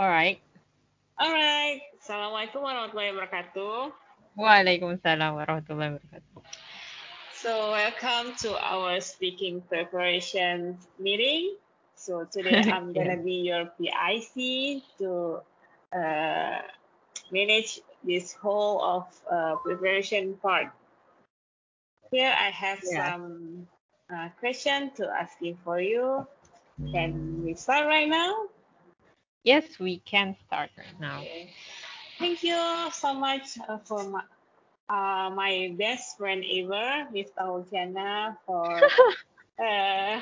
Alright. Alright. Assalamualaikum warahmatullahi wabarakatuh. Waalaikumsalam warahmatullahi wabarakatuh. So welcome to our speaking preparation meeting. So today I'm gonna be your PIC to uh, manage this whole of uh, preparation part. Here I have Yeah. some uh, question to asking for you. Can we start right now? Yes, we can start right now. Okay. Thank you so much uh, for my, uh, my best friend ever, Miss Tausiana, for uh,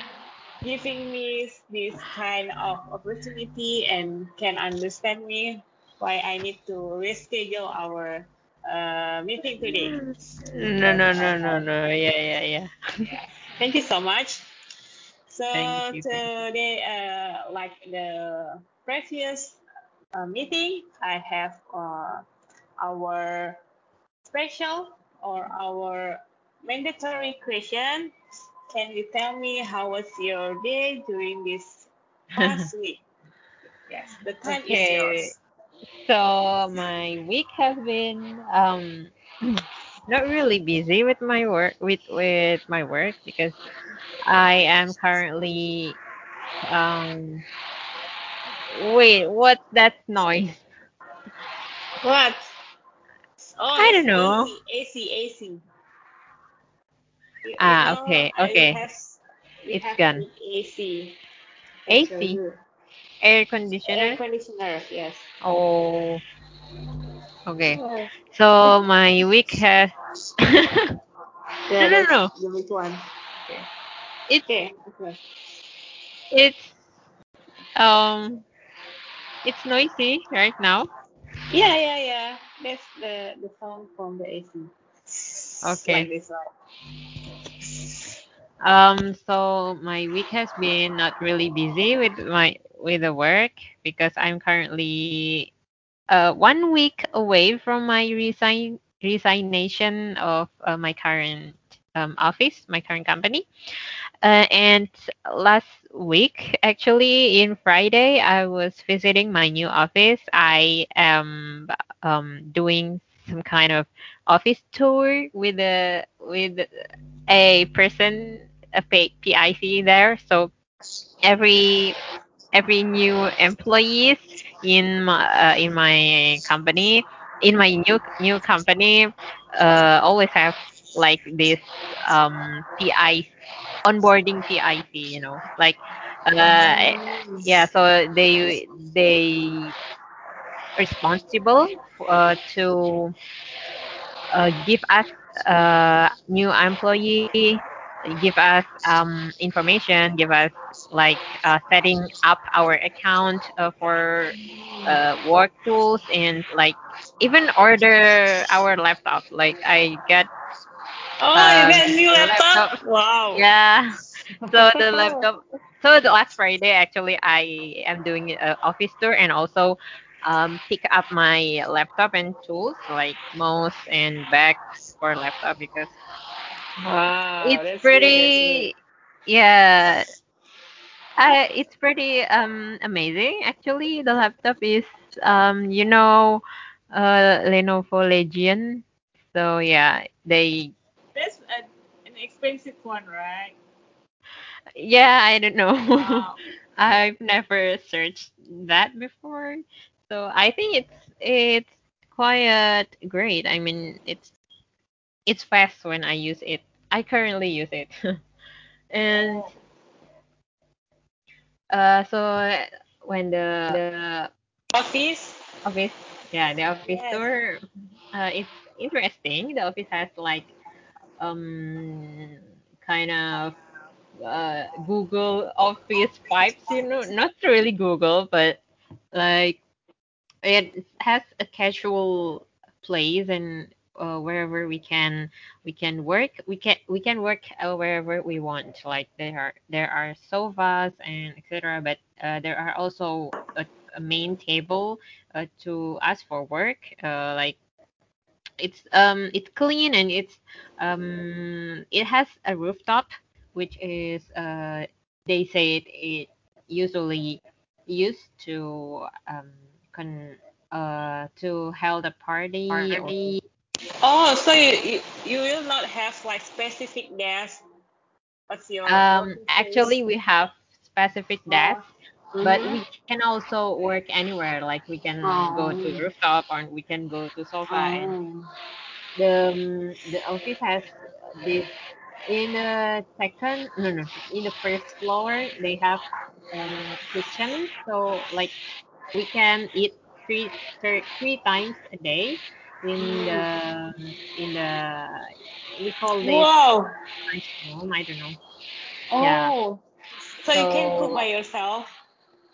giving me this kind of opportunity and can understand me why I need to reschedule our uh, meeting today. No, no, no, no, no. Yeah, yeah, yeah. Thank you so much. So Thank you, thank you. today, uh, like the previous uh, meeting, I have uh, our special or our mandatory question. Can you tell me how was your day during this past week? Yes, the time is Okay. yours. So my week has been um not really busy with my work with with my work because I am currently um wait, what's that noise? What? Oh, I don't know. AC, AC, AC. Ah, know, okay, okay. have, It's gone. AC. AC, Air conditioner. Air conditioner. yes. Oh, okay. Yes. So my week has Yeah, no, no, no. the big one. Okay. It's Okay. okay. it's um it's noisy right now. Yeah, yeah, yeah. That's the the sound from the AC. Okay. Like this one. Um, so my week has been not really busy with my with the work because I'm currently uh one week away from my resign resignation of uh, my current um office, my current company. Uh, and last week, actually, in Friday, I was visiting my new office. I am um, doing some kind of office tour with a with a person, a PIC there. So every every new employees in my uh, in my company, in my new new company, uh, always have like this um, PIC onboarding PIC, you know, like uh yeah, so they they responsible uh, to uh, give us uh new employee, give us um information, give us like uh, setting up our account uh, for uh, work tools and like even order our laptop. Like I got Oh, you um got a new laptop laptop? Wow. Yeah. So the laptop. So the last Friday, actually, I am doing an office tour and also um, pick up my laptop and tools like mouse and bags for laptop because Wow, it's that's good. Pretty. Yeah, I, it's pretty um amazing. Actually, the laptop is um you know uh Lenovo Legion. So yeah, they That's a, an expensive one, right? Yeah, I don't know. Wow. I've never searched that before. So I think it's it's quite great. I mean, it's it's fast when I use it. I currently use it. And uh so when the the Office? office yeah, the office Yes. tour uh it's interesting. The office has like um kind of uh Google Office vibes, you know, not really Google, but like it has a casual place and uh, wherever we can we can work we can we can work uh, wherever we want. Like there are there are sofas and etc but uh, there are also a, a main table uh, to ask for work uh, like it's um it's clean and it's um it has a rooftop which is uh they say it, it usually used to um con uh to held a party or Oh, so you, you you will not have like specific desk. What's your um working place? actually we have specific Oh, desks but mm-hmm. we can also work anywhere like we can go to Oh, rooftop or we can go to sofa and oh, the um, the office has this in the second no no in the first floor they have um kitchen so like we can eat three thir- three times a day in the mm. um, in the we call this Wow. lunchroom i don't know yeah Oh, so you can cook by yourself?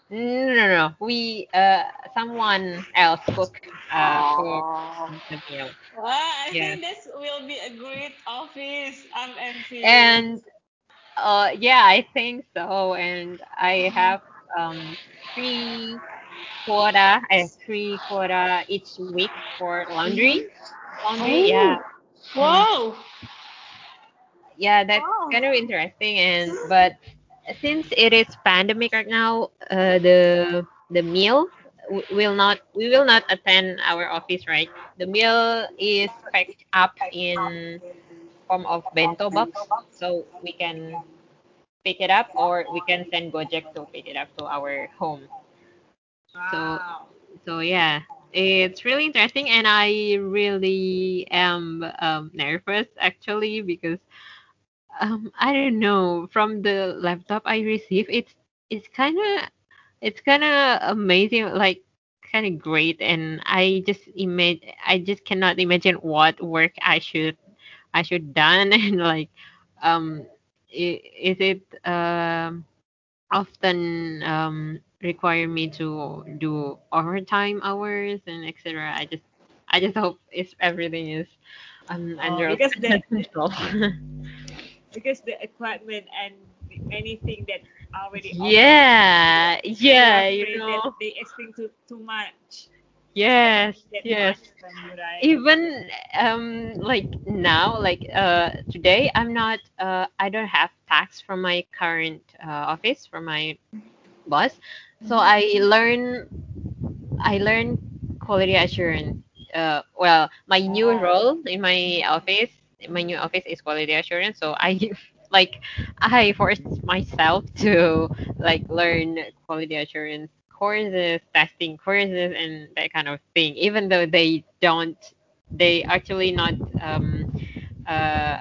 No no no we uh someone else cook uh Oh. the meal Well, I yes think this will be a great office. I'm envious. and Uh, yeah, I think so. And I have um three quota, uh, three quota each week for Mm-hmm. laundry. Laundry, yeah, Oh, mm, wow. yeah, that's Wow. kind of interesting. And but since it is pandemic right now, uh, the the meal will not we will not attend our office, right? The meal is packed up in form of bento box, so we can pick it up or we can send Gojek to pick it up to our home. So so yeah, it's really interesting and I really am um, nervous actually because um I don't know from the laptop I received it's it's kind of it's kind of amazing like kind of great and I just imagine I just cannot imagine what work I should I should done and like um is it um often um, require me to do overtime hours and etc. I just I just hope it's everything is um, Oh, under because the. because the equipment and anything that already yeah, are yeah, you know. they expect too too much Yes, yes. you, right? Even um like now, like uh today I'm not uh I don't have tax from my current uh, office from my boss. So Mm-hmm. I learn I learned quality assurance. Uh, well, my new Oh. role in my office, my new office is quality assurance. So I like I forced myself to like learn quality assurance courses, testing courses, and that kind of thing. Even though they don't, they actually not um, uh,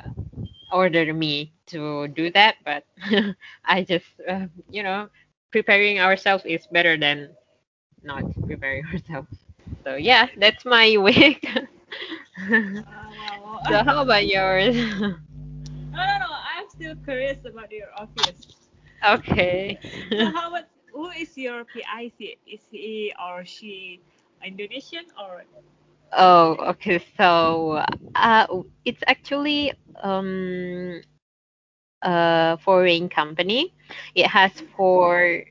order me to do that, but I just uh, you know preparing ourselves is better than not preparing ourselves. So yeah, that's my week. So how about yours? no, no, no. I'm still curious about your office. okay. So how about who is your PIC? Is he or she Indonesian or oh, okay. So uh, it's actually um a foreign company. It has four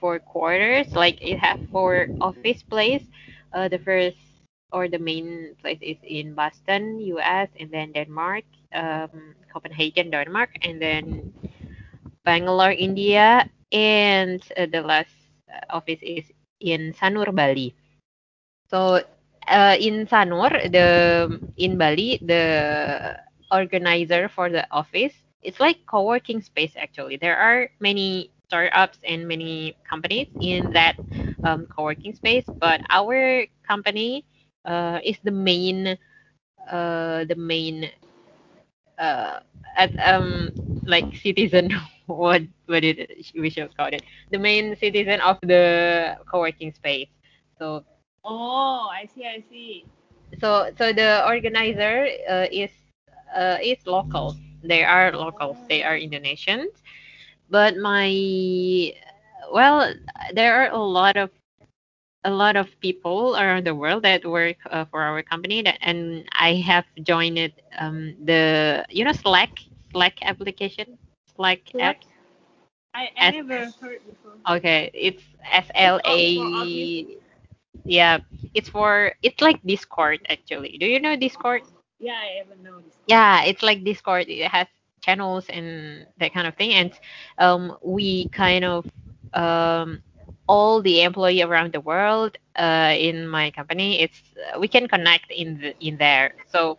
four quarters. Like it has four office place. Uh, the first or the main place is in Boston, U.S., and then Denmark, um, Copenhagen, Denmark, and then Bangalore, India, and uh, the last uh, office is in Sanur, Bali. So uh, in Sanur, the in Bali, the organizer for the office, it's like co-working space actually. There are many startups and many companies in that um, co-working space, but our company uh, is the main uh, the main uh at um like citizen what what it we should call it. The main citizen of the co-working space. So Oh, I see, I see. so so the organizer uh, is uh, is local. They are locals they are indonesians. But my well there are a lot of a lot of people around the world that work uh, for our company that and I have joined it, um, the you know Slack Slack application Slack Slack? apps I, I S never heard before. okay it's S It's L o- for office. A yeah it's for it's like Discord actually do you know Discord Yeah, I even know this. yeah it's like Discord it has channels and that kind of thing and um we kind of um all the employee around the world uh, in my company. It's we can connect in the, in there. So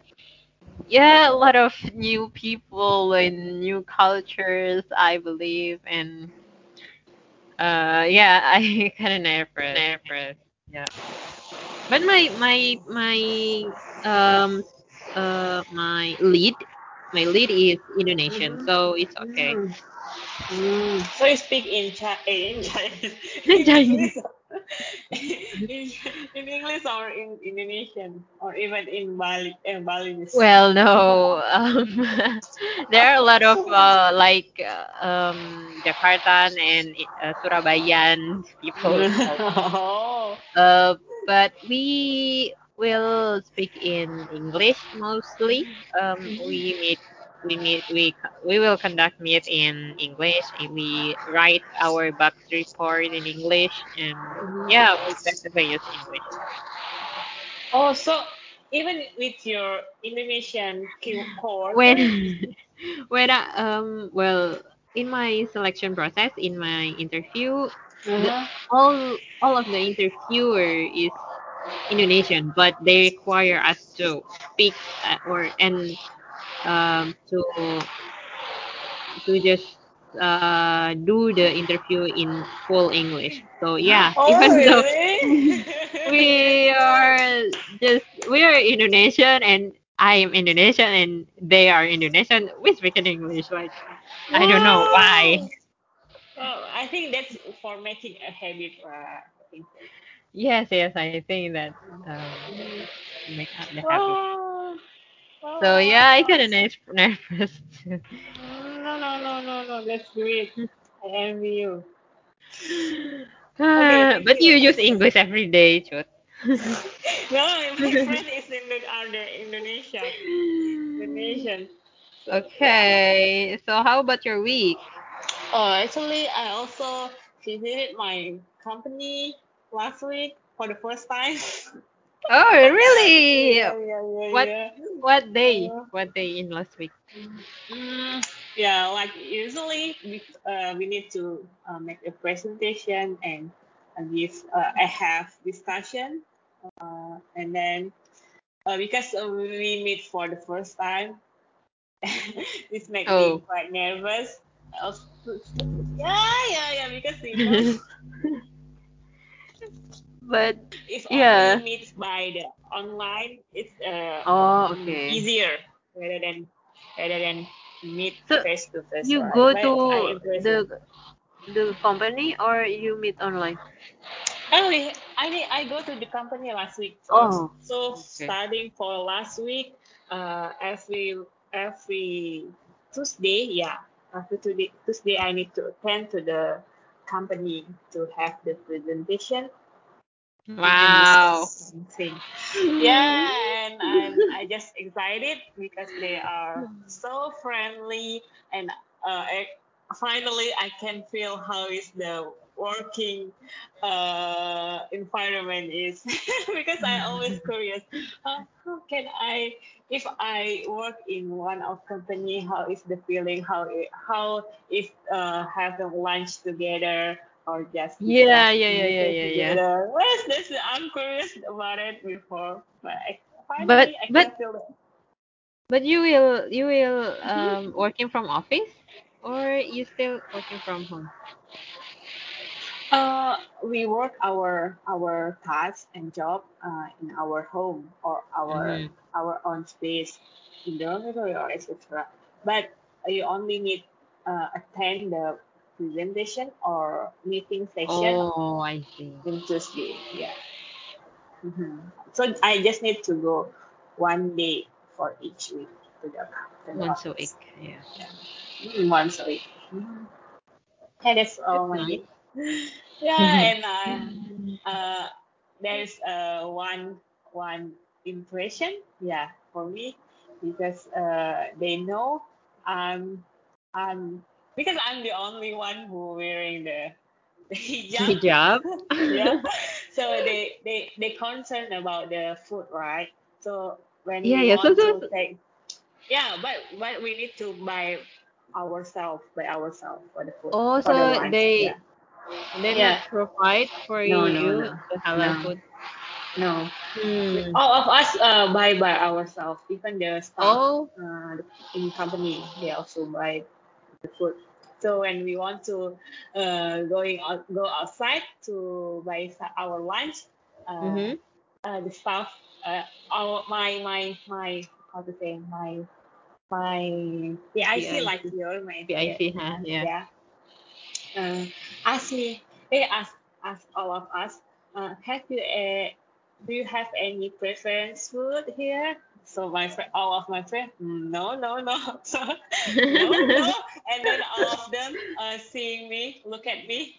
yeah, a lot of new people and new cultures, I believe, and uh, yeah, I kind of nervous. Nervous. Yeah. But my my my um uh my lead my lead is Indonesian, Mm-hmm. so it's okay. Mm. Mm. So you speak in Chi- eh, in Chinese, in Chinese. English, in, in English or in Indonesian or even in Bali, uh, Balinese. Well, no. Um, there are a lot of uh, like um Jakartan and uh, Surabayan people oh. Uh, but we will speak in English mostly. Um, we meet, we meet, we we will conduct meet in English. and We write our bug report in English, and yeah, we basically use English. Oh, so even with your Indonesian co- coworker, When when I, um well in my selection process in my interview, uh-huh. all all of the interviewer is Indonesian, but they require us to speak uh, or and um, to to just uh, do the interview in full English. So yeah, oh even though really? we are just we are Indonesian and I am Indonesian and they are Indonesian, we speak in English. Like I don't know why. Well, I think that's for making a habit. Uh. Yes, yes, I think that um, make up the habit. Oh, So yeah, I oh. kind of nervous. too. No, no, no, no, no. That's great. I envy you. Okay, Ah, but you. you use English every day, Chut. No, my friend is in the other Indonesia, Indonesian. Okay, so how about your week? Oh, actually, I also visited my company last week for the first time. Oh, really? yeah, yeah, yeah, What what day? Uh, What day in last week? mm, yeah, like usually we, uh, we need to uh, make a presentation and uh, give uh, a have discussion, uh, and then uh, because we meet for the first time, this make me Oh. quite nervous. Yeah, yeah, yeah, because. But if only yeah. meet by the online, it's uh, Oh, okay. easier rather than rather than meet So face to face, you right? go But to the the company or you meet online? Anyway, I mean, I go to the company last week. So Oh, so okay. starting for last week, uh, every every Tuesday, yeah, after Tuesday, Tuesday I need to attend to the company to have the presentation Wow. Yeah, and I'm I just excited because they are so friendly and uh, I, finally I can feel how is the working uh, environment is. Because I always curious how, how can I if I work in one of company how is the feeling? How it, how is uh, having lunch together or just Yeah, discussing yeah, yeah, yeah, anything yeah, yeah. together. This I'm curious about it before, but I, But finally I but can feel it. but you will you will um working from office or you still working from home? Uh, we work our our tasks and job uh, in our home or our Mm. our own space in the dormitory or etc. But you only need uh, attend the presentation or meeting session Oh, I see. in Tuesday. Yeah. hmm So I just need to go one day for each week to the to the Once a week. Yeah. Yeah. Mm, Once a week. Mhm. Yeah, that's all my day. Yeah, and uh, uh, there's uh one one impression. Yeah, for me because uh they know I'm I'm because I'm the only one who wearing the, the hijab. Hijab. yeah, so they they they concerned about the food, right? So when yeah, yeah. So, to take yeah, but but we need to buy ourselves by ourselves for the food oh, the so lunch. they Yeah. They not Yeah. provide for No, no, you no, the halal no, food. no. Hmm. All of us uh, buy by ourselves. Even the staff Oh. uh, in company, they also buy the food. So when we want to uh, going out, go outside to buy our lunch, uh, Mm-hmm. uh, the staff, uh, our my my my how to say my my PIC like PIC. your my PIC, huh? Yeah. yeah uh, ask me they ask ask all of us uh, have you a do you have any preference food here so my friend all of my friends no no no. No no. And then all of them uh, seeing me look at me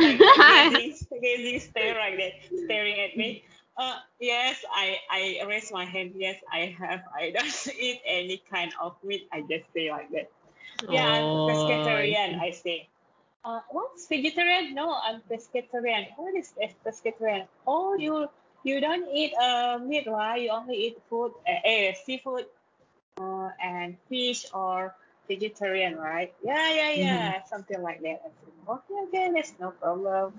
like uh, gazing gazing stare like that staring at me. Uh, yes I, I raise my hand. Yes I have. I don't eat any kind of meat. I just say like that. Yeah I'm oh, I. I say. Uh, what's vegetarian? No, I'm pescatarian. What is pes- pescatarian? Oh, you you don't eat uh meat, right? You only eat food, uh, eh, seafood, uh, and fish or vegetarian, right? Yeah, yeah, yeah, something like that. I said, okay, okay, that's no problem.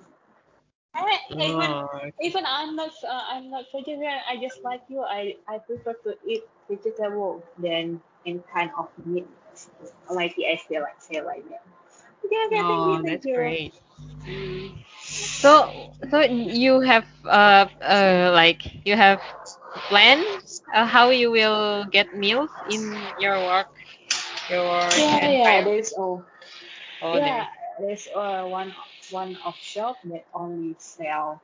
I, even Oh, even I'm not uh, I'm not vegetarian. I just like you. I I prefer to eat vegetable than any kind of meat. Like I say like say like that. Okay, okay, thank you, oh, thank that's you. great. Mm. So, so you have uh uh like you have plans uh, how you will get meals in your work your work Yeah, yeah, there's oh Oh, yeah, there. there's uh one one of shop that only sell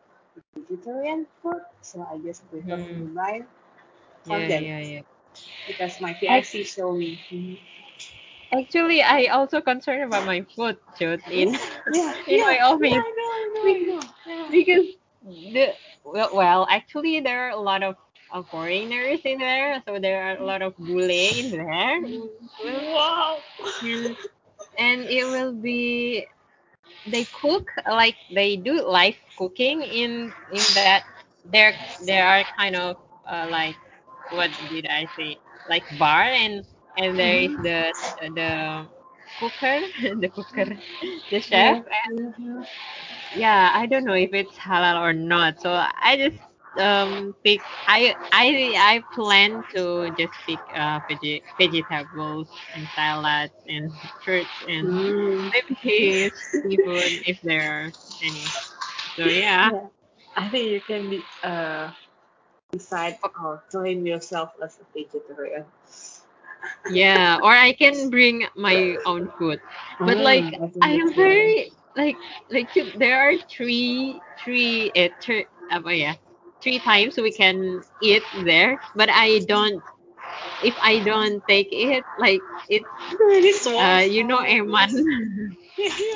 vegetarian food, so I just prefer to Hmm. buy from Yeah, them yeah, yeah. because my PIC show me. Actually, I also concerned about my food, Chut, in Yeah, yeah, in yeah, my office I know, I know, I because because the well, well, actually there are a lot of uh, foreigners in there, so there are a lot of bule in there. Wow. and and it will be they cook like they do live cooking in in that there there are kind of uh, like what did I say like bar and and there is the the cooker the cooker the chef Yeah, yeah, i don't know if it's halal or not so i just um pick i i i plan to just pick uh veg- vegetables and salads and fruits and Mm. maybe seafood if there are any so yeah Yeah. I think you can be uh decide or claim yourself as a vegetarian. yeah or i can bring my own food but like Mm, I i'm very like like there are three three uh, three, uh, oh yeah three times we can eat there but i don't if I don't take it, like it's uh you know small place. Eman.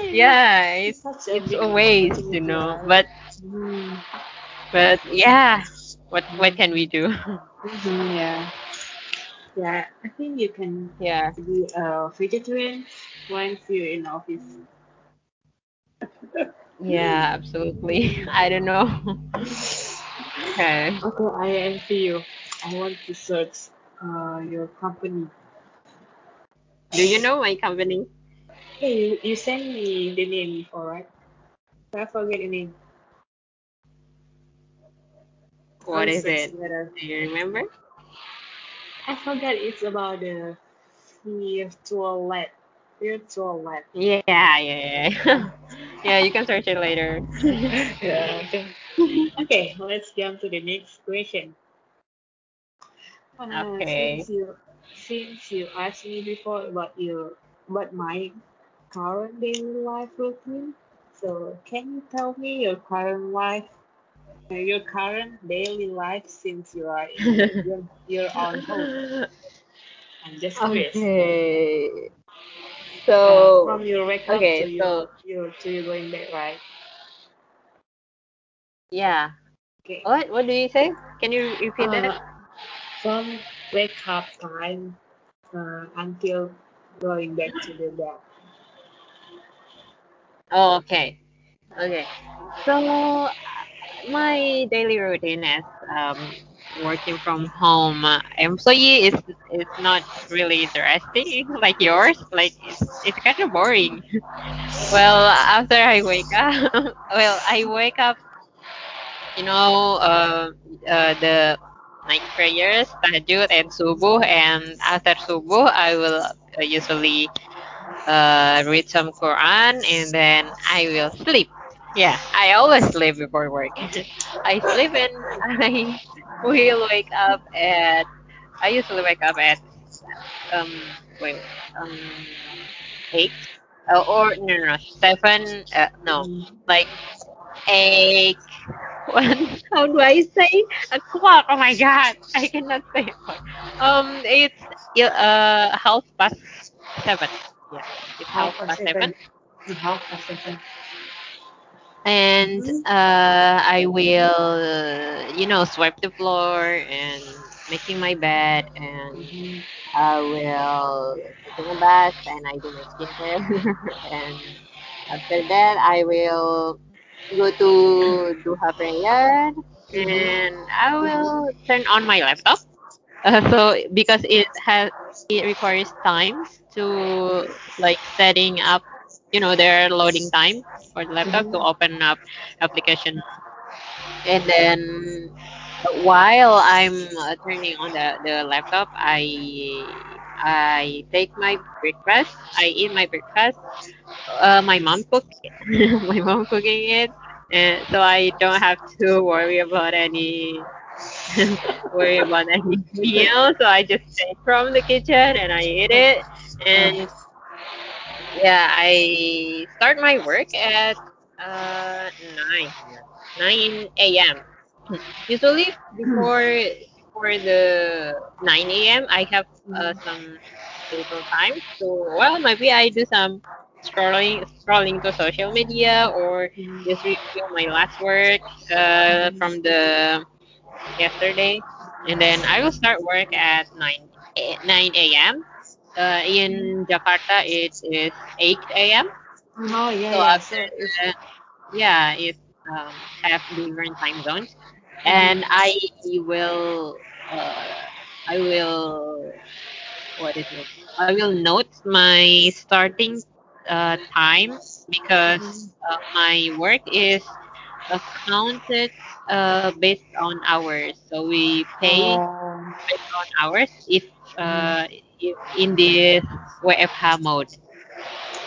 Yeah, It's it's a waste, you know. But but yeah, what what can we do? mhm, yeah, yeah. I think you can yeah. be a vegetarian once you're in office. Yeah, absolutely. I don't know. okay. Okay, I envy you. I want to search uh, your company. Do you know my company? Hey, you, you sent me the name before, right? I forget the name. What is it? Do you remember? I forgot it's about the virtual lab. Virtual lab. Yeah, yeah, yeah. yeah, you can search it later. yeah, okay. Okay, let's jump to the next question. Uh, since you since you asked me before about your about my current daily life routine, so can you tell me your current life, uh, your current daily life since you are in your your own home? I'm just curious. okay. Uh, So, from your wake up to okay, your so your to you going back, right? yeah. Okay. What what do you say? Can you repeat that? Uh, from wake up time uh, until going back to the bed. Oh, okay. Okay. So, uh, my daily routine is um working from home uh, employee is is not really interesting like yours. Like it's it's kind of boring. Well, after I wake up, well, I wake up, you know, uh, uh, the night prayers, tahajud, and subuh. And after subuh, I will uh, usually uh, read some Quran, and then I will sleep. Yeah, I always sleep before work. I sleep and I will wake up at. I usually wake up at um wait um eight uh, or no no no seven uh, no Mm. like eight one how do I say o'clock oh my god I cannot say o'clock um it's uh half past seven yeah it's half Half past past seven seven. Half past seven. And Mm-hmm. uh I will you know swipe the floor and making my bed and Mm-hmm. I will take a bath and I do my skincare and after that I will go to do her prayer Mm-hmm. and I will turn on my laptop. Uh, so because it has it requires times to like setting up, you know, their loading time for the laptop to Mm-hmm. open up application and then while I'm uh, turning on the, the laptop, I I take my breakfast. I eat my breakfast. Uh, my mom cook my mom cooking it, and so I don't have to worry about any worry about any meal. So I just take from the kitchen and I eat it. And yeah, I start my work at uh nine nine a.m. Usually before before the 9 a.m. I have uh, mm-hmm. some little time to well maybe I do some scrolling scrolling to social media or just review my last work uh, from the yesterday and then I will start work at 9 9 a.m. Uh, in Jakarta it is 8 a.m. Oh yeah, So yeah. after it's the yeah, it um, have different time zones, and mm-hmm. I will uh, I will what is it? I will note my starting uh, time because Mm-hmm. uh, my work is accounted uh, based on hours. So we pay Oh. based on hours if Mm-hmm. uh, if in this WFH mode.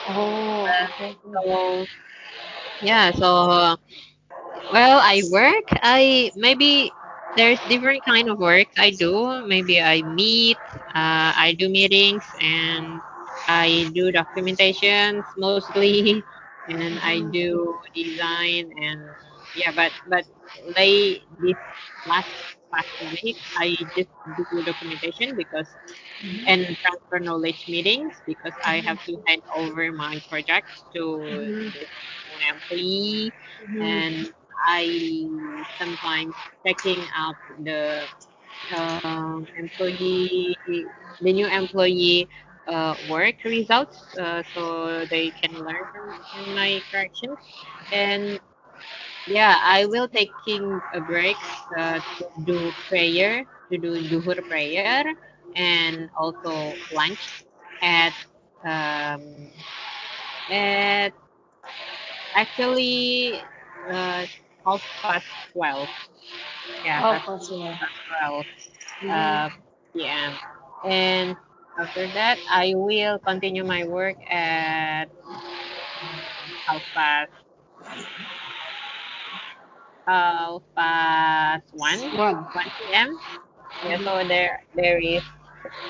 Oh, okay. So yeah, so Well, I work. I maybe there's different kind of work I do. Maybe I meet, uh, I do meetings, and I do documentations mostly, and I Mm-hmm. do design and yeah. But but lay this last week, I just do documentation because and transfer knowledge meetings because I have to hand over my projects to new employee. And I sometimes checking up the um, employee the new employee uh, work results uh, so they can learn from, from my corrections. And yeah I will taking a break uh, to do prayer to do duhur prayer and also lunch at um, at actually uh, half past 12 yeah half past 12 Mm-hmm. uh, p.m and after that i will continue my work at half past half past 1 One. 1 p.m yeah so there there is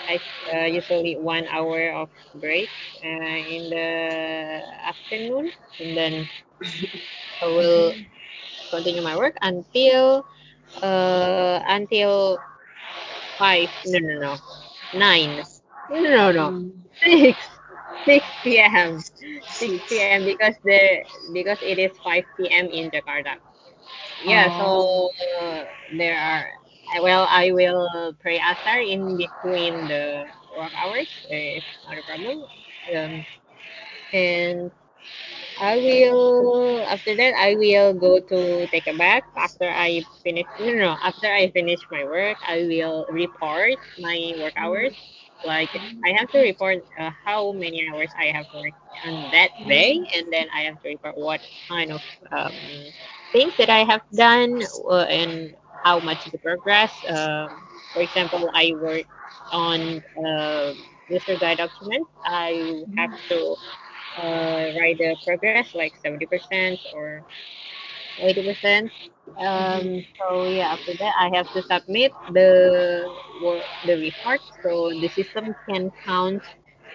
I uh, usually one hour of break uh, in the afternoon, and then I will continue my work until uh until five. No, no, no, nine. No, no, no, Mm. six. 6 p.m. 6 Six. p.m. because the because it is 5 p.m. in Jakarta. Yeah, so uh, there are. Well, I will pray asar in between the work hours. uh, It's not a problem. Um, and I will after that I will go to take a bath after I finish. No, no. After I finish my work, I will report my work hours Like I have to report uh, how many hours I have worked on that day, and then I have to report what kind of um, things that I have done uh, and how much the progress. Um, for example, I work on uh, user guide documents. I have to uh, write the progress like 70% or 80%. Um, so yeah, after that I have to submit the work, the report so the system can count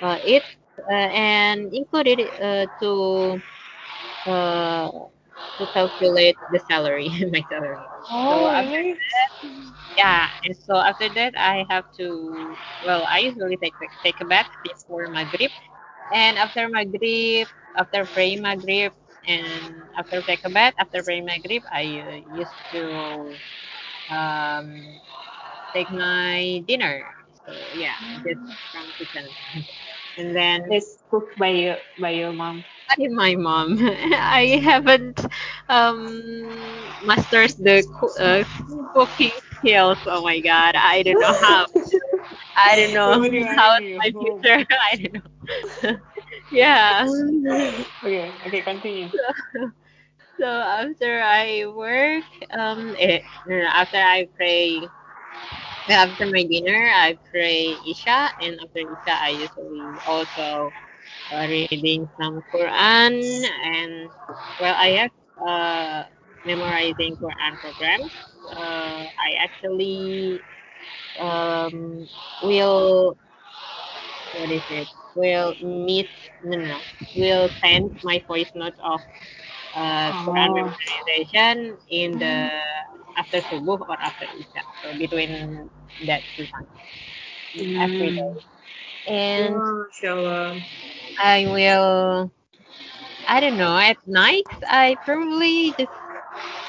uh, it uh, and include it uh, to uh, to calculate the salary, my salary. So Oh, after really? yeah, and so after that I have to well I usually take take a bath before Maghrib and after Maghrib, after praying Maghrib, and after take a bath, after praying Maghrib, I uh, used to um, take my dinner. So yeah, just from kitchen, and then It's cooked by your by your mom. By my mom. I haven't um mastered the uh, cooking skills. Oh my god, I don't know how. I don't know Nobody how's wanted you my future. I don't know. yeah. Okay, okay, continue. So after I work, um, eh, no, no, after I pray, after my dinner, I pray Isha, and after Isha, I usually also uh, reading some Quran, and well, I have uh memorizing Quran programs. Uh, I actually um will what is it? Will meet no no no will send my voice notes of uh, Quran Oh. memorization in the after subuh or after isya. So between that two times every Mm. day. And Oh, inshallah. I will I don't know at night I probably just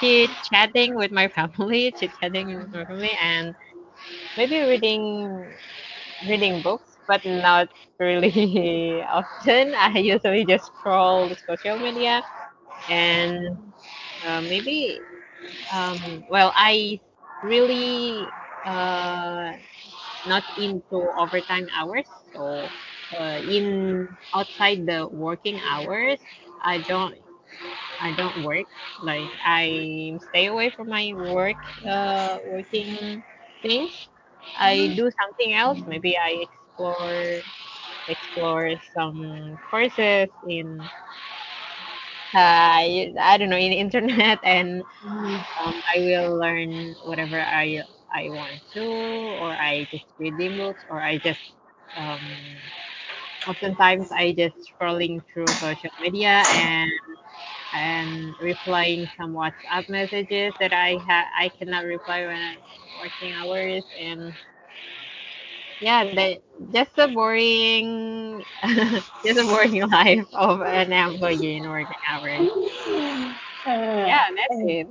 chit chatting with my family, chit chatting with my family, and maybe reading reading books, but not really often. I usually just scroll the social media and uh, maybe Um, well, I really uh not into overtime hours. So uh, in outside the working hours, I don't I don't work. Like I stay away from my work uh working things. I do something else. Maybe I explore explore some courses in uh I don't know in internet and Mm. Um, I will learn whatever I I want to, or I just reading books, or I just um, oftentimes I just scrolling through social media and and replying some WhatsApp messages that I ha I cannot reply when I'm working hours and yeah, that just a boring just a boring life of an employee in working hours. Uh, Yeah, that's it.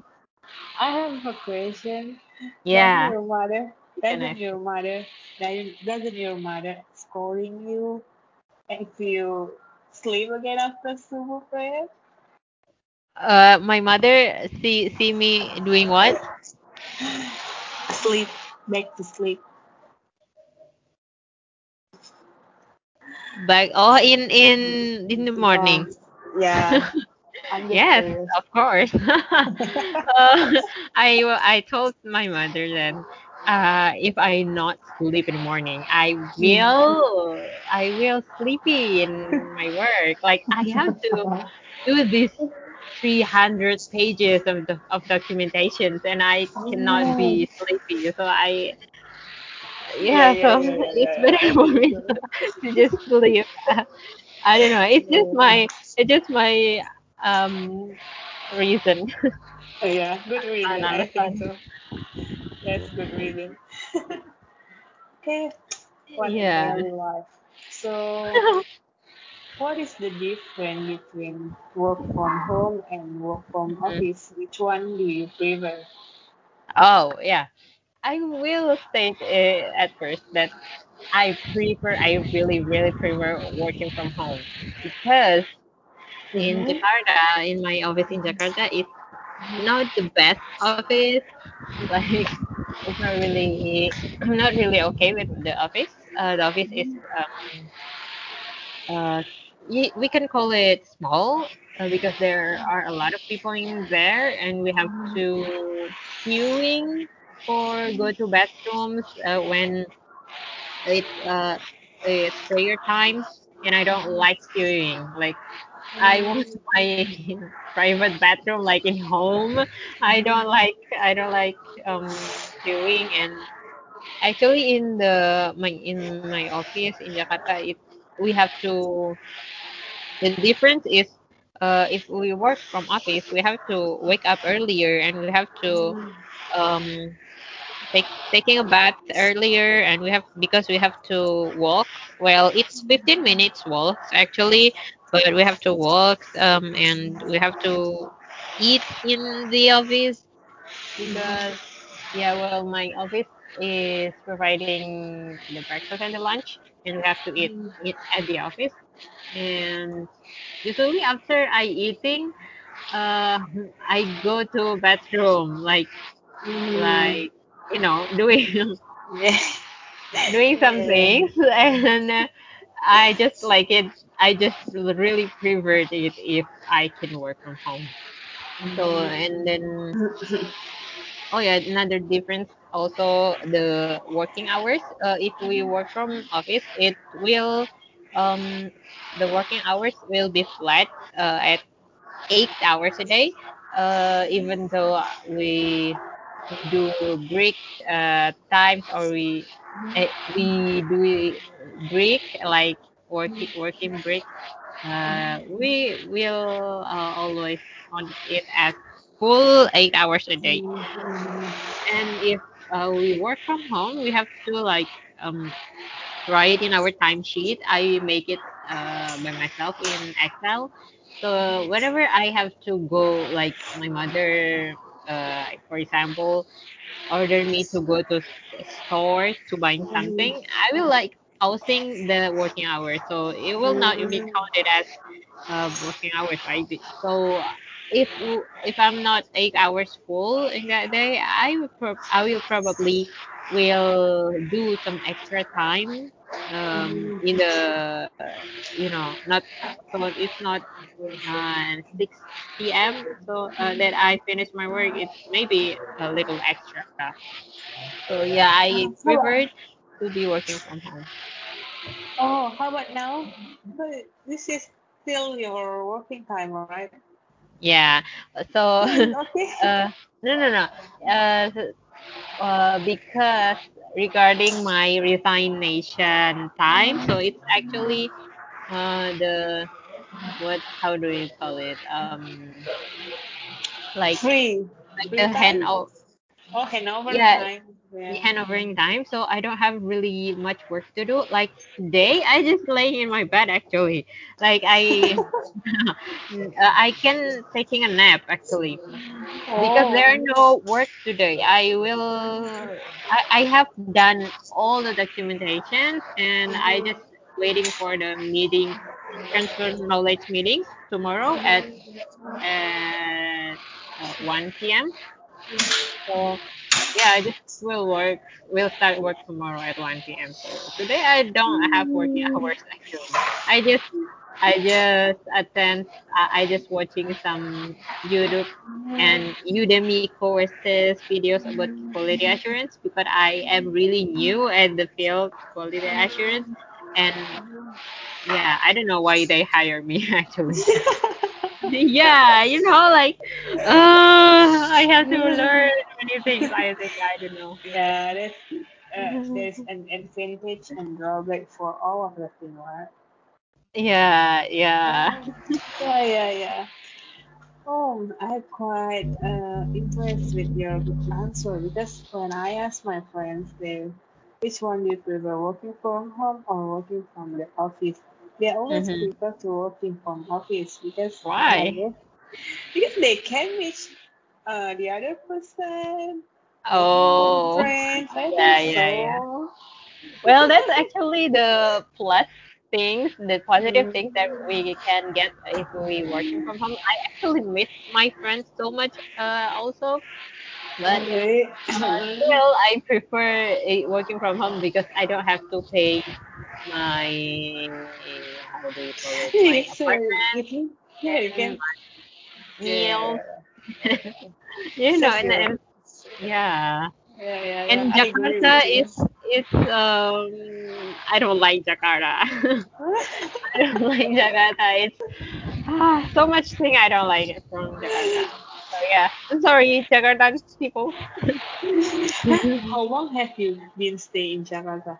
I have a question. Doesn't Yeah, your mother, doesn't your mother, doesn't doesn't your mother scolding you if you sleep again after subuh prayer? Uh, my mother see see me doing what? Sleep, back to sleep. Back oh in in in the morning. yeah, just Yes, curious. of course. uh, I I told my mother that uh, if I not sleep in the morning, I will I will sleepy in my work. Like I have to do this 300 pages of the, of documentations, and I cannot be sleepy. So I Yeah, yeah, yeah, so yeah, it's better for me to, to just sleep. I don't know. It's just my it's just my um reason. Yeah, good reason. I think so. That's good reason. Okay, what Yeah. life. So, what is the difference between work from home and work from Mhm. office? Which one do you prefer? Oh yeah. I will state uh, at first that I prefer. I really really prefer working from home because in Mm-hmm. Jakarta, in my office in Jakarta, it's not the best office. Like it's not really I'm not really okay with the office. uh, the office is um, uh, we can call it small uh, because there are a lot of people in there, and we have to queuing for go to bathrooms uh, when it's uh it's prayer time, and I don't like queuing. Like I want my private bathroom like in home. I don't like I don't like um queuing and actually in the my in my office in Jakarta it's we have to the difference is uh if we work from office we have to wake up earlier and we have to um take taking a bath earlier and we have because we have to walk well it's 15 minutes walks actually but we have to walk um and we have to eat in the office because yeah well my office is providing the breakfast and the lunch and we have to eat it at the office. And usually after i eating uh i go to bathroom like like you know doing Yeah. doing some things and uh, i just like it. I just really prefer it if i can work from home. So and then oh yeah another difference also the working hours uh, if we work from office it will um the working hours will be flat uh, at eight hours a day uh even though we do break uh times or we eh, we do break like working working break uh we will uh, always count it as full eight hours a day and if uh, we work from home we have to like um write in our timesheet. I make it uh, by myself in Excel. So whenever I have to go, like my mother, uh, for example, order me to go to store to buy something, I will like pausing the working hours. So it will not be counted as uh, working hours, right? So if if I'm not eight hours full in that day, I will I will probably will do some extra time um in the you know not so it's not uh 6 p.m. so uh, that I finish my work. It's maybe a little extra. Stuff. So yeah, I about, preferred to be working from home. oh, how about now? This is still your working time, right? Yeah. So okay. uh no no no. Uh uh, because regarding my resignation time, so it's actually uh, the what how do you call it? Um, like Free. like Free the hand time? out. Oh, handover Yeah, time. Yeah. handovering time. So I don't have really much work to do. Like today, I just lay in my bed actually. Like I, I can taking a nap actually. because there are Oh. no work today. I will. I, I have done all the documentations, and I just waiting for the meeting, transfer knowledge meeting tomorrow at at uh, 1 p.m. So yeah, I just will work. We'll start work tomorrow at 1 p.m. So today I don't have working hours actually. I just I just attend. I I just watching some YouTube and Udemy courses videos about quality assurance because I am really new at the field quality assurance and yeah I don't know why they hire me actually yeah you know like uh I have to learn many things I think I don't know Yeah, that's uh, there's an advantage and drawback for all of the thing, right? yeah yeah yeah, yeah, yeah. Oh, I'm quite uh, impressed with your answer because when I ask my friends, they which one do you prefer, working from home or working from the office? They always hmm prefer to working from office because why because they can reach uh, the other person, they can make oh friends. I think yeah yeah yeah. Well, that's actually the plus things, the positive things that we can get if we working from home. I actually miss my friends so much, uh, also But Okay. uh, still, I prefer eh, working from home because I don't have to pay my how do you call it my so apartment can, yeah, you can, meals. yeah, you know, and, and yeah. yeah, yeah, yeah. And Jakarta is is um I don't like Jakarta. I don't like Jakarta. It's ah, so much thing I don't like from Jakarta. So yeah, I'm sorry, Jakarta people. How long have you been staying in Jakarta?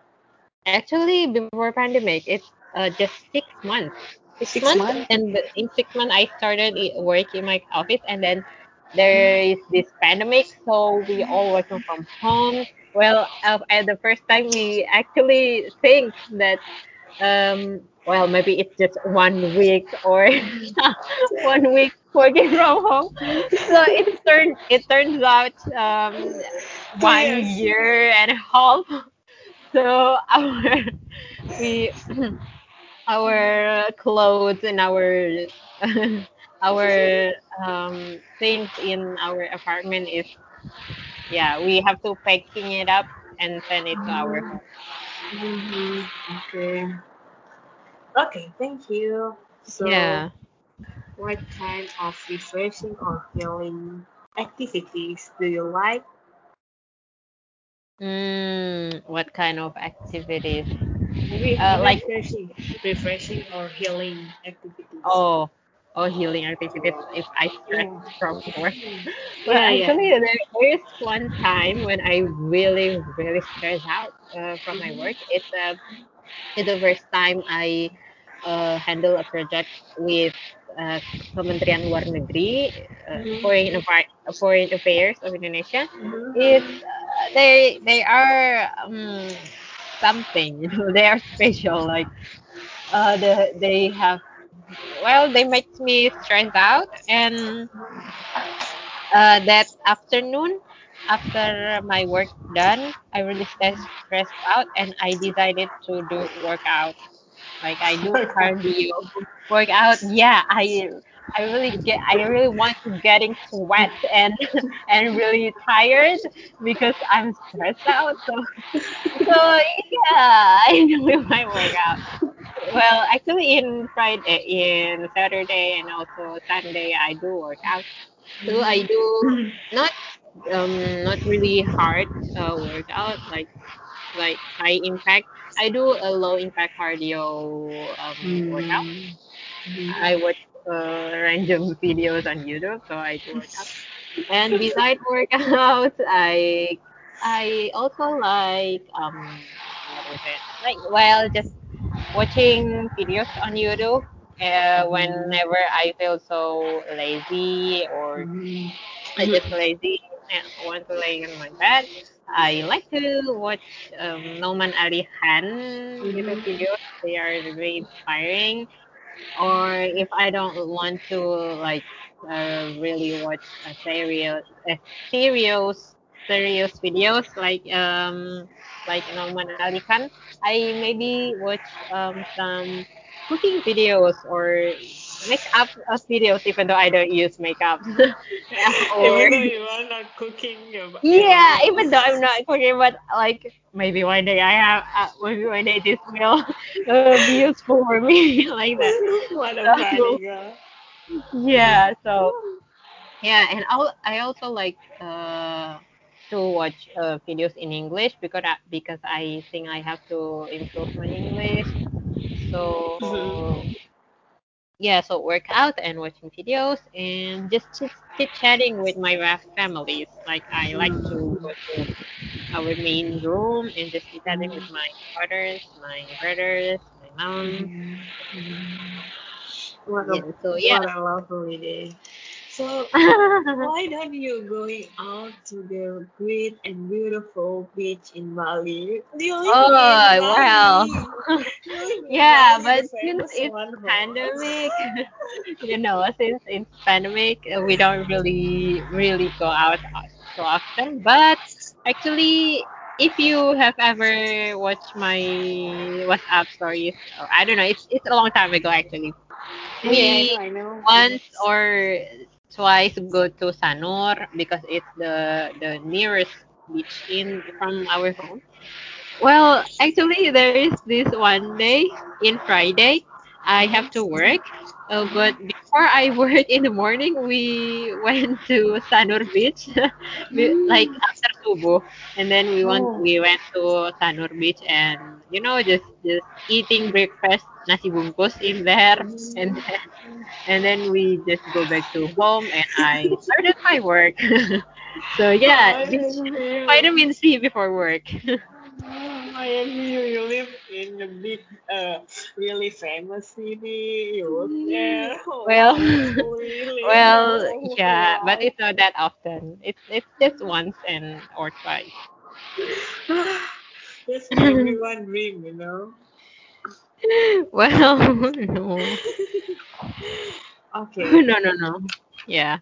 Actually, before pandemic, it's uh, just six months. Six Six months, months. and in six months, I started work in my office, and then there is this pandemic, so we all working from home. Well, uh, at the first time, we actually think that um, well, maybe it's just one week or one week working from home. So it turned it turns out um, one year and a half so our we our clothes and our our um things in our apartment is yeah we have to packing it up and send it to our home. hmm Okay. Okay, thank you. So, Yeah. what kind of refreshing or healing activities do you like? Mm, what kind of activities? Re- Uh, like refreshing, refreshing or healing activities. oh oh healing activities if I stress Yeah. from work. Well, Yeah, yeah. actually, there, there is one time when I really, really stressed out uh, from my work. It's uh, it's the first time I uh, handle a project with uh, Kementerian Luar Negeri, uh, Mm-hmm. Foreign, Affair- Foreign Affairs of Indonesia. It's Mm-hmm. uh, they they are um, something, you know, they are special. Like uh, the, they have well, they make me stressed out and uh, that afternoon, after my work done, I really stressed stressed out, and I decided to do workout. Like I do cardio workout. Yeah, I I really get I really want to getting sweat and and really tired because I'm stressed out. So so yeah, I do my workout. Well, actually, in Friday, in Saturday, and also Sunday, I do workout. So I do not um not really hard uh, workout like like high impact. I do a low impact cardio um workout. I Mm-hmm. Uh, random videos on YouTube, so I do workout. And beside workout, I I also like um what is it like well just watching videos on YouTube. Uh, whenever I feel so lazy or I just lazy and want to lay on my bed. I like to watch um, Nouman Ali YouTube Mm-hmm. videos. They are very inspiring. Or if I don't want to like uh, really watch a serious, a serious, serious videos like um like Nouman Ali Khan, I maybe watch um some cooking videos or makeup videos even though I don't use makeup. Yeah, or Even though you are not cooking your, your yeah, even though I'm not cooking, but like maybe one day I have, uh, maybe one day this will uh, be useful for me like that. what a funny So girl. yeah, so yeah, and I I also like uh to watch uh, videos in English because I, because I think I have to improve my English. So Mhm. Yeah, so workout and watching videos and just chit chit chatting with my fa- families. Like I like to hmm. go to our main room and just chit chatting with my fathers, my brothers, my mom. Hmm. Hmm. What a Yeah, so yeah. what a lovely day. So why don't you going out to the great and beautiful beach in Bali? You live in oh well, Bali. In yeah, Bali, but since it's right? pandemic, you know, since it's pandemic, we don't really really go out so often. But actually, if you have ever watched my WhatsApp stories, or I don't know, it's it's a long time ago actually. Yeah, I know, I know. once or twice go to Sanur because it's the the nearest beach in from our home. Well, actually, there is this one day in Friday, I have to work. Uh, but before I work in the morning, we went to Sanur Beach, We- like Mm. after subuh, and then we went Oh. we went to Sanur Beach and you know just just eating breakfast nasi bungkus in there, and then and then we just go back to home and I started my work. so yeah, I beach envy vitamin C before work. I envy you. You live in a big, uh, really famous city. You work there. Well, Oh, really well, yeah, but it's not that often. It's it's just once and or twice. That's everyone dream, you know. Well, no, Okay, no, no, no. Yeah,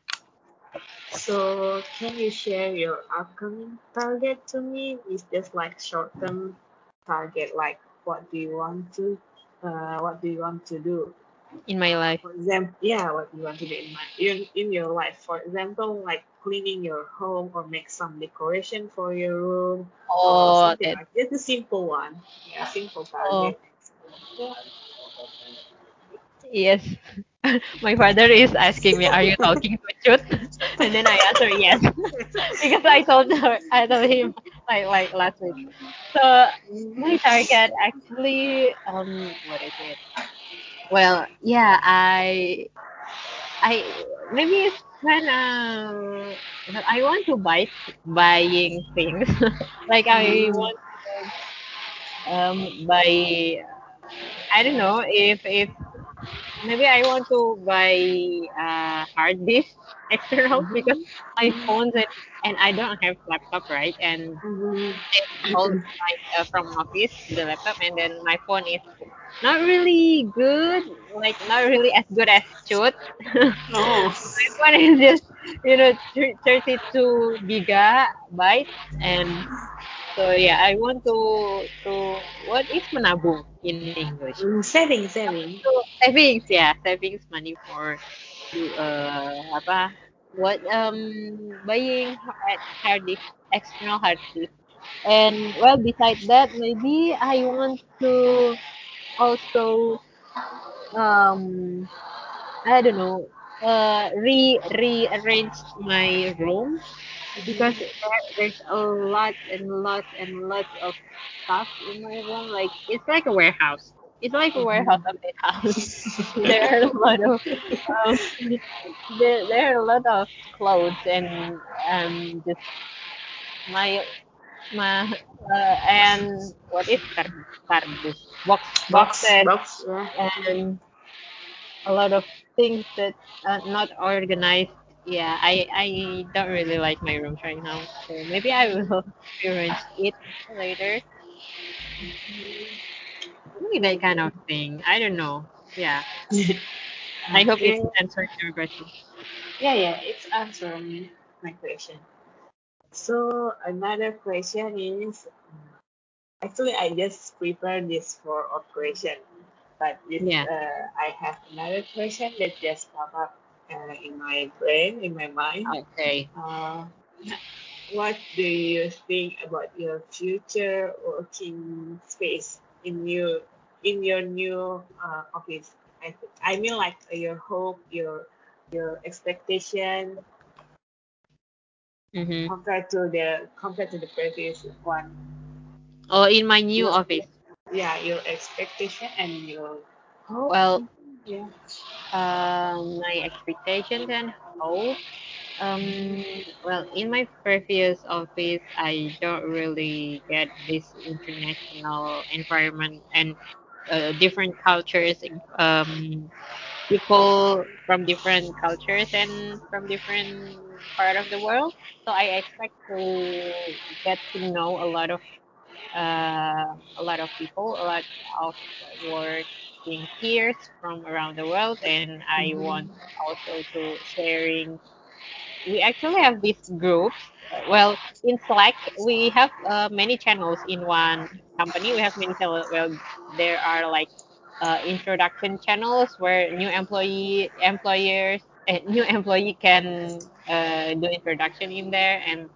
so can you share your upcoming target to me? Is this like short-term target, like what do you want to, uh, what do you want to do? in my life. For example, yeah, what you want to do in my in, in your life. For example, like cleaning your home or make some decoration for your room or Oh, something that. like just a simple one. Yeah, simple Oh, target. Yes. My father is asking me, "Are you talking to Chut?" And then I answer yes, because I told her, I told him like like last week. So my target actually, um, what is it? Well, yeah, I I maybe spend uh well, I want to buy buying things like I Mm, want to um buy I don't know if if maybe I want to buy uh hard disk external because mhm, my phones and, and I don't have laptop right? And mhm, I installed my uh, from office the laptop and then my phone is not really good like not really as good as should Oh. one is just you know thir- 32 gigabytes and so yeah i want to to what is menabung in english? Mm, saving, saving. so savings yeah savings money for uh apa what um buying hard, hard disk external hard disk. And well besides that maybe i want to also um i don't know uh re rearrange my room because there, there's a lot and lots and lots of stuff in my room. Like it's like a warehouse. It's like a warehouse mhm. of this house. there are a lot of um, there, there are a lot of clothes and um just my my uh, and what is card cardus box box, boxes box, yeah. and a lot of things that are not organized. Yeah, I I don't really like my room right now, so maybe I will rearrange it later. Maybe that kind of thing. I don't know. Yeah, I hope Okay. it's answered your question. Yeah, yeah, it's answering my question. So another question is actually I just prepared this for a question, but this Yeah. uh, I have another question that just pop up uh, in my brain, in my mind. Okay. Uh, what do you think about your future working space in your in your new uh, office? I, I mean like uh, your hope, your your expectation Mm-hmm. compared to the compared to the previous one. Oh, in my new Your office. yeah, your expectation and your hope. Well, Yeah. um, my expectations and hope. Um, well, in my previous office, I don't really get this international environment and uh, different cultures, um, people from different cultures and from different part of the world. So I expect to get to know a lot of uh, a lot of people, a lot of peers from around the world, and I want Mm-hmm. also to sharing we actually have these groups. Uh, well, in Slack, we have uh, many channels in one company. We have many channels. Well, there are like uh, introduction channels where new employee employers a new employee can uh, do introduction in there and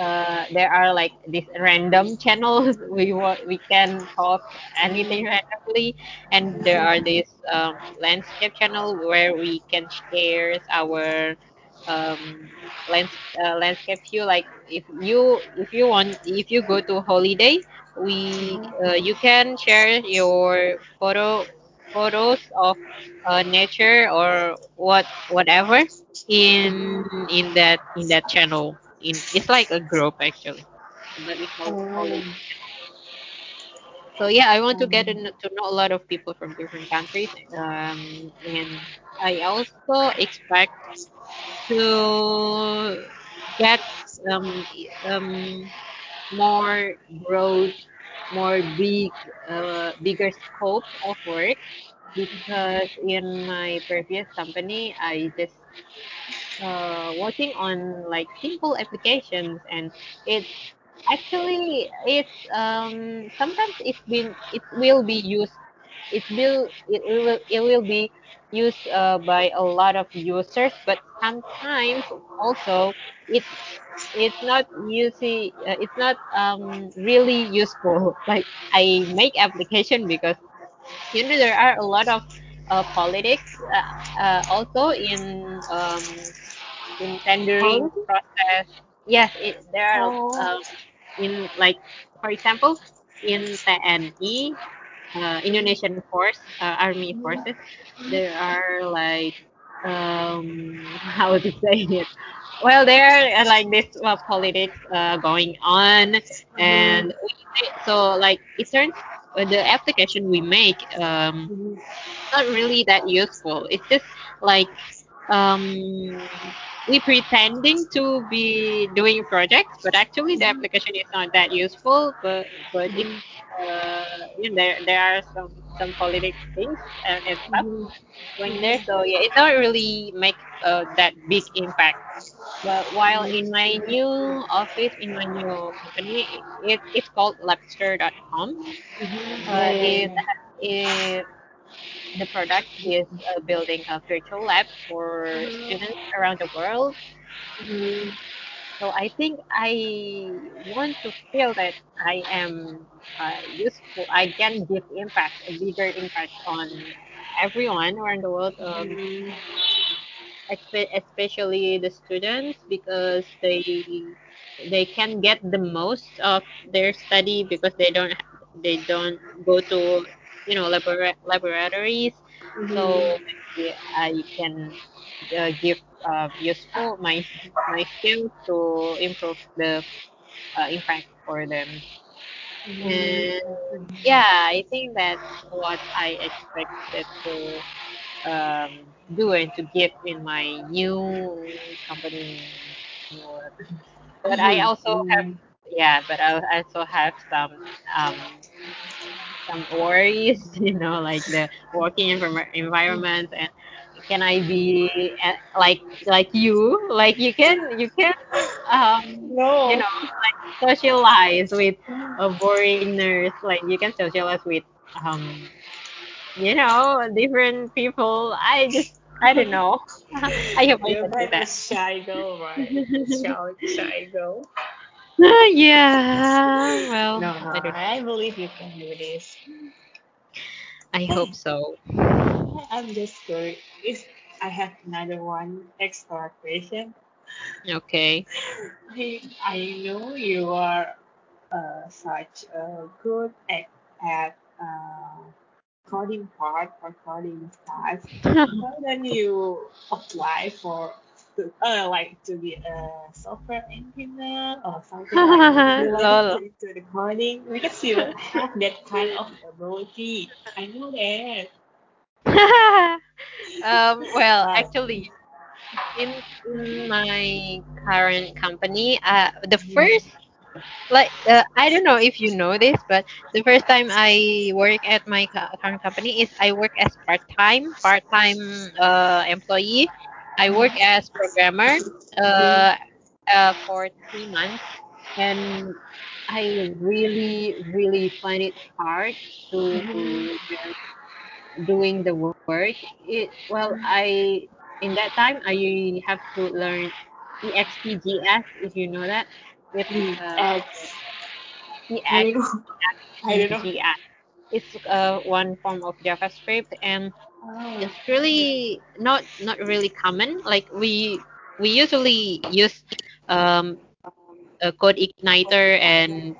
uh, there are like these random channels we wa- we can talk anything randomly. And there are these um, landscape channel where we can share our um lands, uh, landscape view. Like if you if you want if you go to holiday we uh, you can share your photo photos of uh, nature or what whatever in in that in that channel in it's like a group actually. But we call call it. Oh, so yeah i want to get to um, to know a lot of people from different countries um and i also expect to get um um more broad more big uh, bigger scope of work because in my previous company i just uh, working on like simple applications and it's actually it's um sometimes it's been it will be used it will it will it will be used uh, by a lot of users but sometimes also it's it's not using uh, it's not um really useful. Like i make application because you know there are a lot of uh, politics uh, uh, also in um in tendering process. Yes, it, there are um, in like for example in TNI, uh, Indonesian Force uh, Army Forces, there are like um how to say it. Well, there are like this uh, politics uh, going on, and we, so like it turns uh, the application we make um not really that useful. It's just like um we pretending to be doing projects, but actually the application is not that useful. But but it's uh you know there there are some some politics things and, and stuff going there. So yeah, it don't really make uh, that big impact. But while in my new office, in my new company, it, it's called Labster.com. yeah, Uh, it, it the product He is uh, building a virtual lab for students around the world. So I think I want to feel that I am uh, useful. I can give impact, a bigger impact on everyone around the world. Um, espe- especially the students because they they can get the most of their study because they don't they don't go to you know labora- laboratories so i can uh, give uh, useful my my skills to improve the uh, impact for them. And yeah i think that's what i expected to um, do and to give in my new company. Work. But I also have yeah, but I also have some um some worries, you know, like the working environment and can I be uh, like like you, like you can you can um you know like socialize with a boring nurse, like you can socialize with um you know, different people. I just, I don't know. I hope I You're can do that. shy girl, right? Shy, shy girl. yeah, well, No, no, I don't. I believe you can do this. I hope so. I'm just curious. I have another one extra question. Okay. I, I know you are uh, such a good at, at uh, coding part or coding task. How don't you apply for to, uh, like to be a software engineer or something like related Lol. to, to the coding because you have that kind of ability. I know that. um, well, actually, in in my current company, uh, the first like uh, I don't know if you know this, but the first time I work at my current company is I work as part time part time uh, employee. I work as programmer uh, uh, for three months, and I really really find it hard to just doing the work. It well I. in that time I have to learn EXPGS if you know that. It's uh X. I don't. I don't know. EXPGS. It's uh one form of JavaScript and. It's really not not really common. Like we we usually use um a CodeIgniter and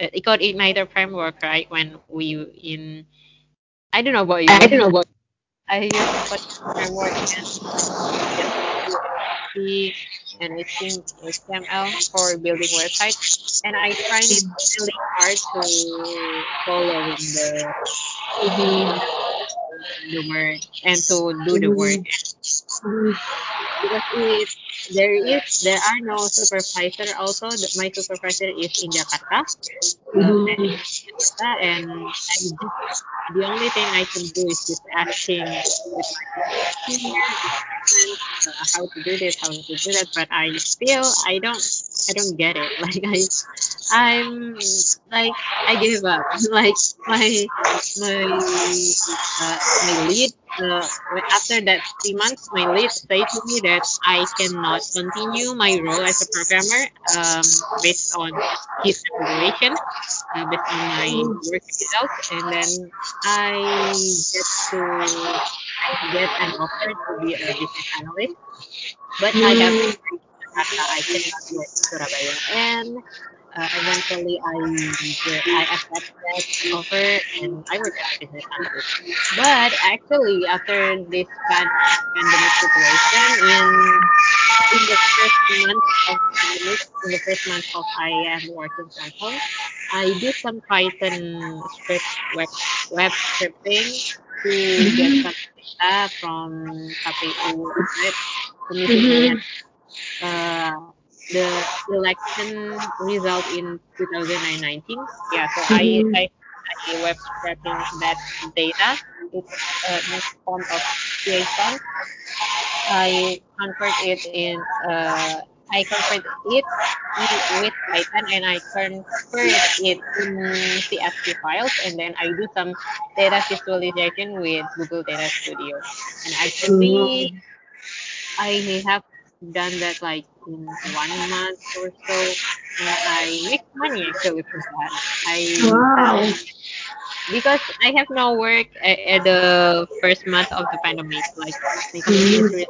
uh, a CodeIgniter framework, right? When we in I don't know about you, I don't know what. I use code framework and just PHP and HTML HTML for building websites, and I find it really hard to following the. The work and to do the work Mhm. Mhm. because it there is there are no supervisor also my supervisor is in Jakarta based Mhm. and I the only thing I can do is just asking with my senior department uh, how to do this how to do that but I still I don't I don't get it. Like I I'm like I gave up. Like my my uh, my lead uh, after that three months my lead said to me that I cannot continue my role as a programmer um, based on his evaluation uh, based on my work results. And then I get to get an offer to be a business analyst. But I have in Jakarta I cannot work in Surabaya and uh, eventually I I accept that offer and I work as a business analyst but actually after this pan- pandemic situation in in the first month of pandemic, in the first month of I am working from home, I did some Python script web web scripting to get Mhm. some data from KPU? Komisi Mhm. Uh, the election result in 2019. Yeah, so I Mhm. I I web scraping that data. It's uh, in form of JSON I convert it in uh I convert it with Python and I convert it in CSV files and then I do some data visualization with Google Data Studio. And actually Mhm. I have done that like in one month or so and I make money actually from that. I Wow. because I have no work at, at the first month of the pandemic. Like my really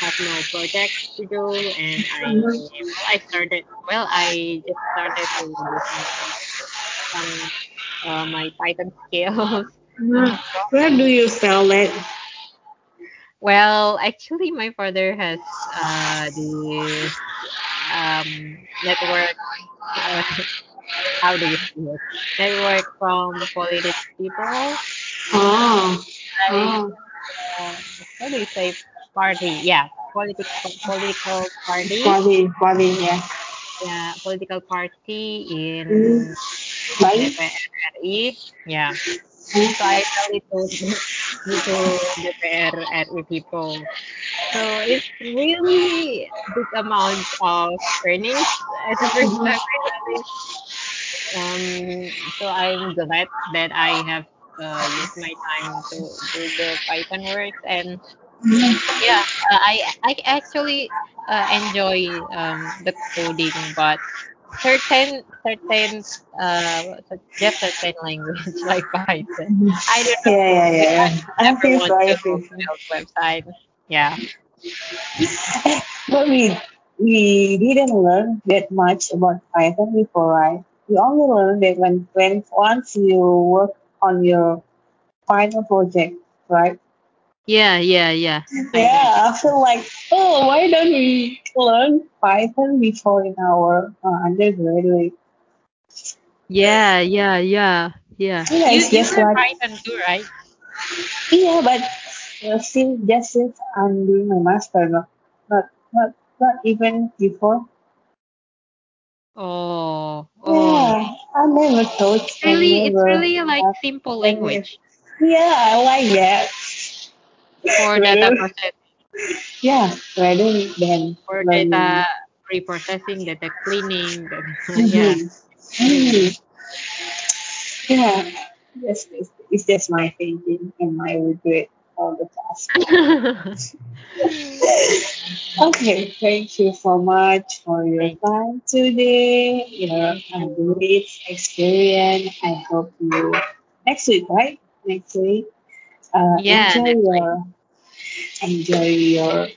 have no projects to do and I. I started well I just started to do some uh, my Python skills. Where do you sell it? Well, actually my father has uh this um network uh, how do you say it? Network from the politics people Oh. Oh. uh, how do you say party? Yeah, politics political party. Body. Body. Yeah. Yeah, political party in RI. Yeah. Mhm. So I sell it to to DPR RI people. So it's really big amount of earnings the I sell. Um, so I'm glad that I have uh, used my time to do the Python works and yeah, uh, I I actually uh, enjoy um, the coding, but certain certain uh cer- just certain language like Python. I don't know Yeah, yeah, yeah. I I never think want so. I to think so. website. Yeah. But we we didn't learn that much about Python before, right? We only learned that when when once you work on your final project, right? Yeah, yeah, yeah. Yeah, I feel like, oh, why don't we learn Python before in our uh, undergraduate? Yeah, yeah, yeah, yeah. Yeah, You you learn like, Python too, right? yeah, but uh, since just since I'm doing my master, not not not, not even before. Oh, oh. Yeah, I never thought It's and really it's really like have simple language Yeah, I like that. For data Rather, process yeah, rather than for data learning. pre-processing, data cleaning, data, yeah. Mm-hmm. Really. Mm-hmm. Yeah, yes, it's, it's just my thinking and my regret all the tasks. Okay, thank you so much for your time today. Your uh, great experience. I hope you next week, right? Next week. Uh, yeah, enjoy your enjoy your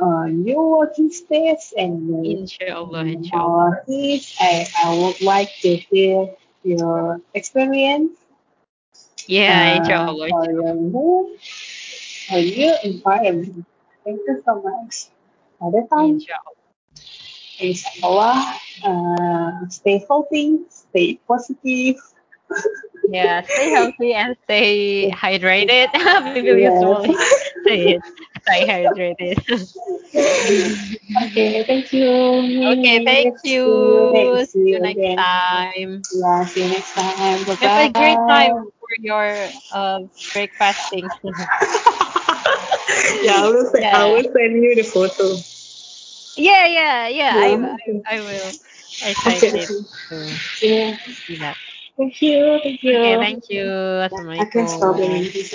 uh, new working space and Inshallah, inshallah. memories. I, I would like to hear your experience Yeah, uh, inshallah, for your new for your environment. Thank you so much. For the time. inshallah. Inshallah, uh, stay healthy, stay positive. Yeah, stay healthy and stay hydrated. People Yes. usually say it. Stay hydrated. okay, thank you. okay, thank you next. See you next again. time. Yeah, see you next time. Bye Have a great time for your uh, breakfasting. yeah, I will send, I will send you the photo. yeah, yeah, yeah. I, Yeah. I, will. I will. Okay. Excited to Yeah. See that. Thank you. Thank you. Okay, thank you. I can stop Assalamualaikum. it.